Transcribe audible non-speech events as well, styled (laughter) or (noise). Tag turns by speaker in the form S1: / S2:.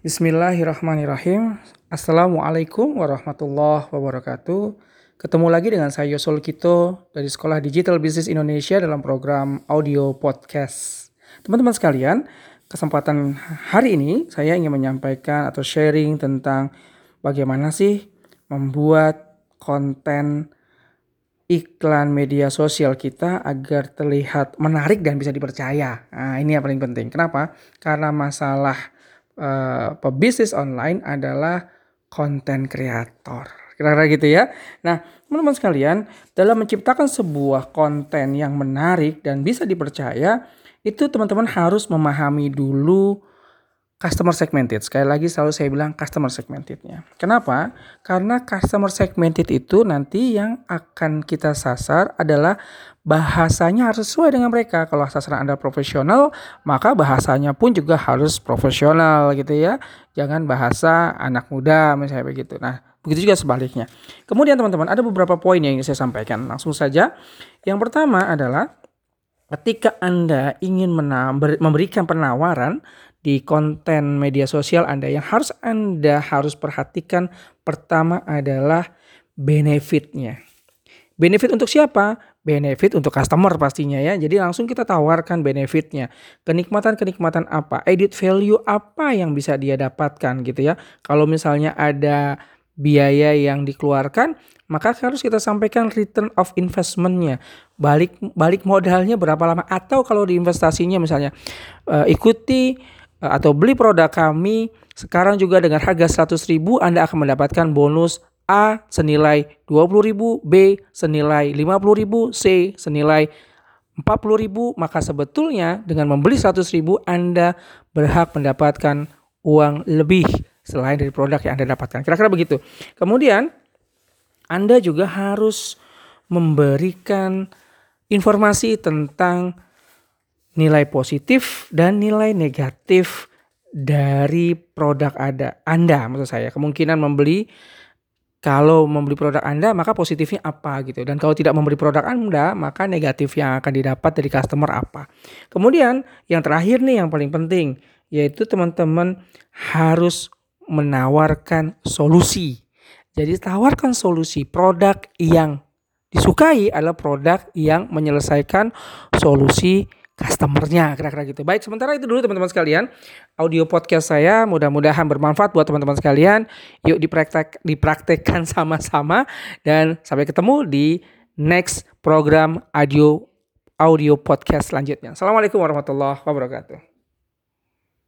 S1: Bismillahirrahmanirrahim. Assalamualaikum warahmatullahi wabarakatuh. Ketemu lagi dengan saya Yosol Kito dari Sekolah Digital Business Indonesia dalam program audio podcast. Teman-teman sekalian, kesempatan hari ini saya ingin menyampaikan atau sharing tentang bagaimana sih membuat konten iklan media sosial kita agar terlihat menarik dan bisa dipercaya. Nah, ini yang paling penting. Kenapa? Karena masalah uh, pebisnis online adalah konten kreator. Kira-kira gitu ya. Nah, teman-teman sekalian, dalam menciptakan sebuah konten yang menarik dan bisa dipercaya, itu teman-teman harus memahami dulu customer segmented. Sekali lagi selalu saya bilang customer segmentednya. Kenapa? Karena customer segmented itu nanti yang akan kita sasar adalah bahasanya harus sesuai dengan mereka. Kalau sasaran Anda profesional, maka bahasanya pun juga harus profesional gitu ya. Jangan bahasa anak muda misalnya begitu. Nah, begitu juga sebaliknya. Kemudian teman-teman, ada beberapa poin yang ingin saya sampaikan. Langsung saja. Yang pertama adalah ketika Anda ingin memberikan penawaran di konten media sosial Anda yang harus Anda harus perhatikan pertama adalah benefitnya. Benefit untuk siapa? Benefit untuk customer pastinya ya. Jadi langsung kita tawarkan benefitnya. Kenikmatan-kenikmatan apa? Edit value apa yang bisa dia dapatkan gitu ya. Kalau misalnya ada biaya yang dikeluarkan, maka harus kita sampaikan return of investmentnya. Balik balik modalnya berapa lama? Atau kalau di investasinya misalnya uh, ikuti Eh, atau beli produk kami sekarang juga dengan harga 100.000 Anda akan mendapatkan bonus A senilai 20.000, B senilai 50.000, C senilai 40.000, maka sebetulnya dengan membeli 100.000 Anda berhak mendapatkan uang lebih selain dari produk yang Anda dapatkan. Kira-kira begitu. Kemudian Anda juga harus memberikan informasi tentang nilai positif dan nilai negatif dari produk ada Anda maksud saya kemungkinan membeli kalau membeli produk Anda maka positifnya apa gitu dan kalau tidak membeli produk Anda maka negatif yang akan didapat dari customer apa. Kemudian yang terakhir nih yang paling penting yaitu teman-teman harus menawarkan solusi. Jadi tawarkan solusi produk yang disukai adalah produk yang menyelesaikan solusi customernya kira-kira gitu. Baik, sementara itu dulu teman-teman sekalian. Audio podcast saya mudah-mudahan bermanfaat buat teman-teman sekalian. Yuk dipraktek dipraktekkan (laughs) sama-sama dan sampai ketemu di next program audio audio podcast selanjutnya. Assalamualaikum warahmatullahi wabarakatuh.